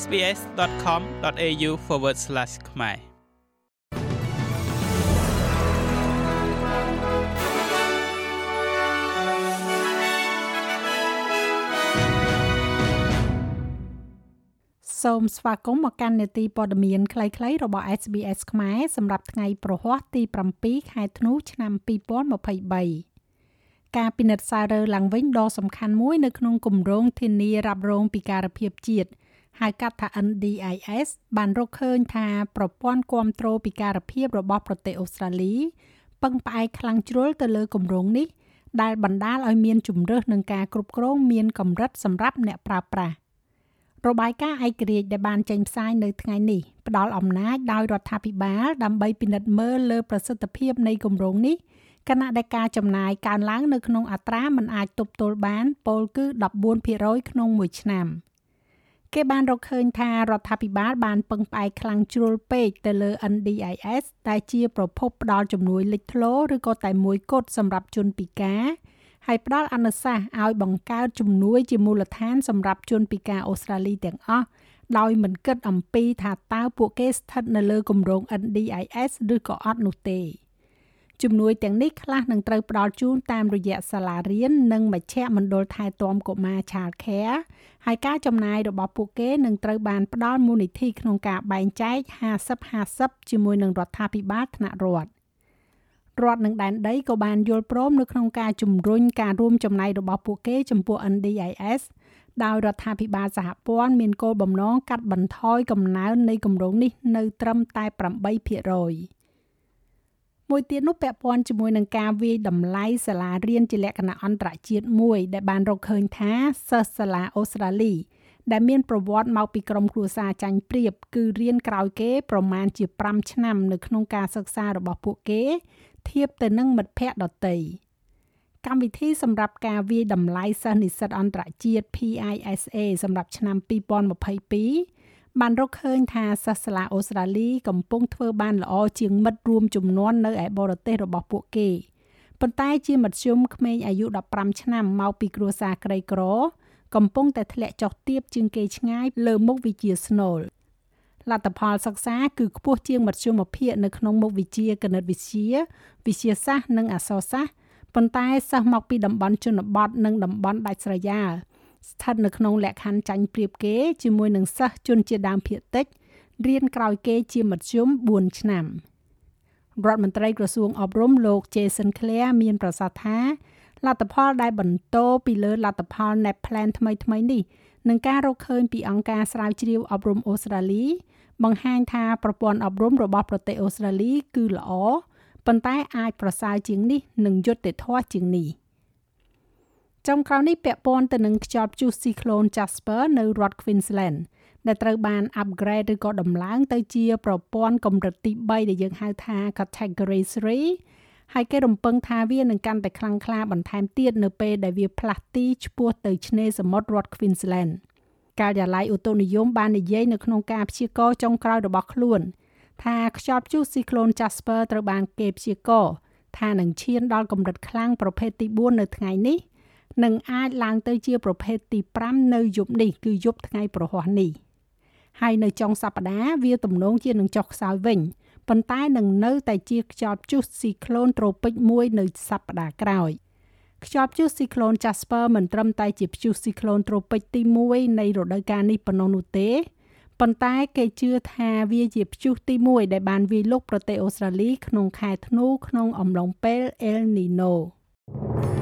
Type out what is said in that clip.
sbs.com.au/ ខ្មែរសូមស្វាគមន៍មកកាន់នេតិព័ត៌មានខ្លីៗរបស់ SBS ខ្មែរសម្រាប់ថ្ងៃប្រហ័សទី7ខែធ្នូឆ្នាំ2023ការពិនិត្យសាររើឡើងវិញដ៏សំខាន់មួយនៅក្នុងគម្រោងធានារ៉ាប់រងពិការភាពជាតិ ហៅកាត់ថា NDIS បានរកឃើញថាប្រព័ន្ធគ្រប់គ្រងពិការភាពរបស់ប្រទេសអូស្ត្រាលីពឹងផ្អែកខ្លាំងជ្រុលទៅលើគម្រោងនេះដែលបណ្ដាលឲ្យមានជំរើសនឹងការគ្រប់គ្រងមានកម្រិតសម្រាប់អ្នកប្រើប្រាស់របាយការណ៍ឯករាជ្យដែលបានចេញផ្សាយនៅថ្ងៃនេះផ្ដល់អំណាចដោយរដ្ឋាភិបាលដើម្បីពិនិត្យមើលលើប្រសិទ្ធភាពនៃគម្រោងនេះគណៈដែលការចំណាយកើនឡើងនៅក្នុងអត្រាមិនអាចទប់ទល់បានពោលគឺ14%ក្នុងមួយឆ្នាំ។ គេបានរកឃើញថារដ្ឋាភិបាលបានពឹងផ្អែកខ្លាំងជ្រុលពេកទៅលើ NDIS ដែលជាប្រភពផ្ដល់ជំនួយលេចធ្លោឬក៏តែមួយគត់សម្រាប់ជនពិការហើយផ្ដល់អនុសាសន៍ឲ្យបង្កើតជំនួយជាមូលដ្ឋានសម្រាប់ជនពិការអូស្ត្រាលីទាំងអស់ដោយមិនគិតអំពីថាតើពួកគេស្ថិតនៅលើគម្រោង NDIS ឬក៏អត់នោះទេ។ ជំនួយទាំងនេះខ្លះនឹងត្រូវផ្ដល់ជូនតាមរយៈសាលារៀននិងមជ្ឈមណ្ឌលថែទាំកុមារ Child Care ហើយការចំណាយរបស់ពួកគេនឹងត្រូវបានផ្ដល់មូលនិធិក្នុងការបែងចែក50-50ជាមួយនឹងរដ្ឋាភិបាលថ្នាក់រដ្ឋរដ្ឋនិងដែនដីក៏បានយល់ព្រមនៅក្នុងការជំរុញការរួមចំណែករបស់ពួកគេចំពោះ NDIS ដោយរដ្ឋាភិបាលសហព័ន្ធមានគោលបំណងកាត់បន្ថយកំណើននៃគម្រោងនេះនៅត្រឹមតែ8% មួយទៀតនោះពាក់ព័ន្ធជាមួយនឹងការវាយតម្លៃសាលារៀនជាលក្ខណៈអន្តរជាតិមួយ ដែលបានរកឃើញថាសិស្សសាលាអូស្ត្រាលីដែលមានប្រវត្តិមកពីក្រុមគ្រួសារចាញ់ព្រៀបគឺរៀនក្រោយគេប្រមាណជា5ឆ្នាំនៅក្នុងការសិក្សារបស់ពួកគេ ធៀបទៅនឹងមិត្តភ័ក្តិដទៃកម្មវិធីសម្រាប់ការវាយតម្លៃសិស្សនិស្សិតអន្តរជាតិ PISA សម្រាប់ឆ្នាំ2022 បានរកឃើញថាសាសាឡាអូស្ត្រាលីកំពុងធ្វើបានល្អជាងមិត្តរួមចំនួននៅឯបរទេសរបស់ពួកគេប៉ុន្តែជាមធ្យមក្មេងអាយុ15ឆ្នាំមកពីគ្រួសារក្រីក្រ កំពុងតែធ្លាក់ចុះទាបជាងគេឆ្ងាយលើមុខវិជ្ជាស្នូលលទ្ធផលសិក្សាគឺខ្ពស់ជាងមធ្យមភាគនៅក្នុងមុខវិជ្ជាគណិតវិទ្យាវិទ្យាសាស្ត្រនិងអក្សរសាស្ត្រប៉ុន្តែសិស្សមកពីតំបន់ជនបទនិងតំបន់ដាច់ស្រយាល ស្ថិតនៅក្នុងលក្ខខណ្ឌចាញ់ប្រៀបគេជាមួយនឹងសិស្សជនជាដើមភាគតិចរៀនក្រោយគេជាមធ្យម4ឆ្នាំរដ្ឋមន្ត្រីក្រសួងអប់រំលោក Jason Clare មានប្រសាសន៍ថាលទ្ធផលដែលបន្តពីលើលទ្ធផល NAP Plan ថ្មីថ្មីនេះនឹងការរកឃើញពីអង្គការស្រាវជ្រាវអប់រំអូស្ត្រាលី បង្ហាញថាប្រព័ន្ធអប់រំរបស់ប្រទេសអូស្ត្រាលីគឺល្អប៉ុន្តែអាចប្រសើរជាងនេះនិងយុត្តិធម៌ជាងនេះ។ ចុងក្រោយនេះពាក់ព័ន្ធទៅនឹងខ្យល់ព្យុះ Cyclone Jasper នៅរដ្ឋ Queensland ដែលត្រូវបាន upgrade ឬក៏ដំឡើងទៅជាប្រព័ន្ធកម្រិតទី3ដែលយើងហៅថា Category 3ហើយគេរំពឹងថាវានឹងកាន់តែខ្លាំងក្លាបន្ថែមទៀតនៅពេលដែលវាផ្លាស់ទីឆ្ពោះទៅឆ្នេរសមុទ្ររដ្ឋ Queensland ការិយាល័យឧតុនិយមបាននិយាយនៅក្នុងការព្យាករណ៍ចុងក្រោយរបស់ខ្លួន ថាខ្យល់ព្យុះ Cyclone Jasper ត្រូវបានគេព្យាករណ៍ថានឹងឈានដល់កម្រិតខ្លាំងប្រភេទទី4នៅថ្ងៃនេះ នឹងអាចឡើងទៅជាប្រភេទទី5នៅយប់នេះគឺយប់ថ្ងៃប្រហ័សនេះហើយនៅចុងសប្តាហ៍វាទំនងជានឹងចុះខ្សោយវិញប៉ុន្តែនឹងនៅតែជាខ្យល់ព្យុះស៊ីក្លូនត្រូពិចមួយនៅសប្តាហ៍ក្រោយខ្យល់ព្យុះស៊ីក្លូន Jasper មិនត្រឹមតែជាព្យុះស៊ីក្លូនត្រូពិចទី1នៃរដូវកាលនេះប៉ុណ្ណោះនោះទេប៉ុន្តែគេជឿថាវាជាព្យុះទី1ដែលបានវាយលុកប្រទេសអូស្ត្រាលីក្នុងខែធ្នូក្នុងអំឡុងពេល El Nino thank you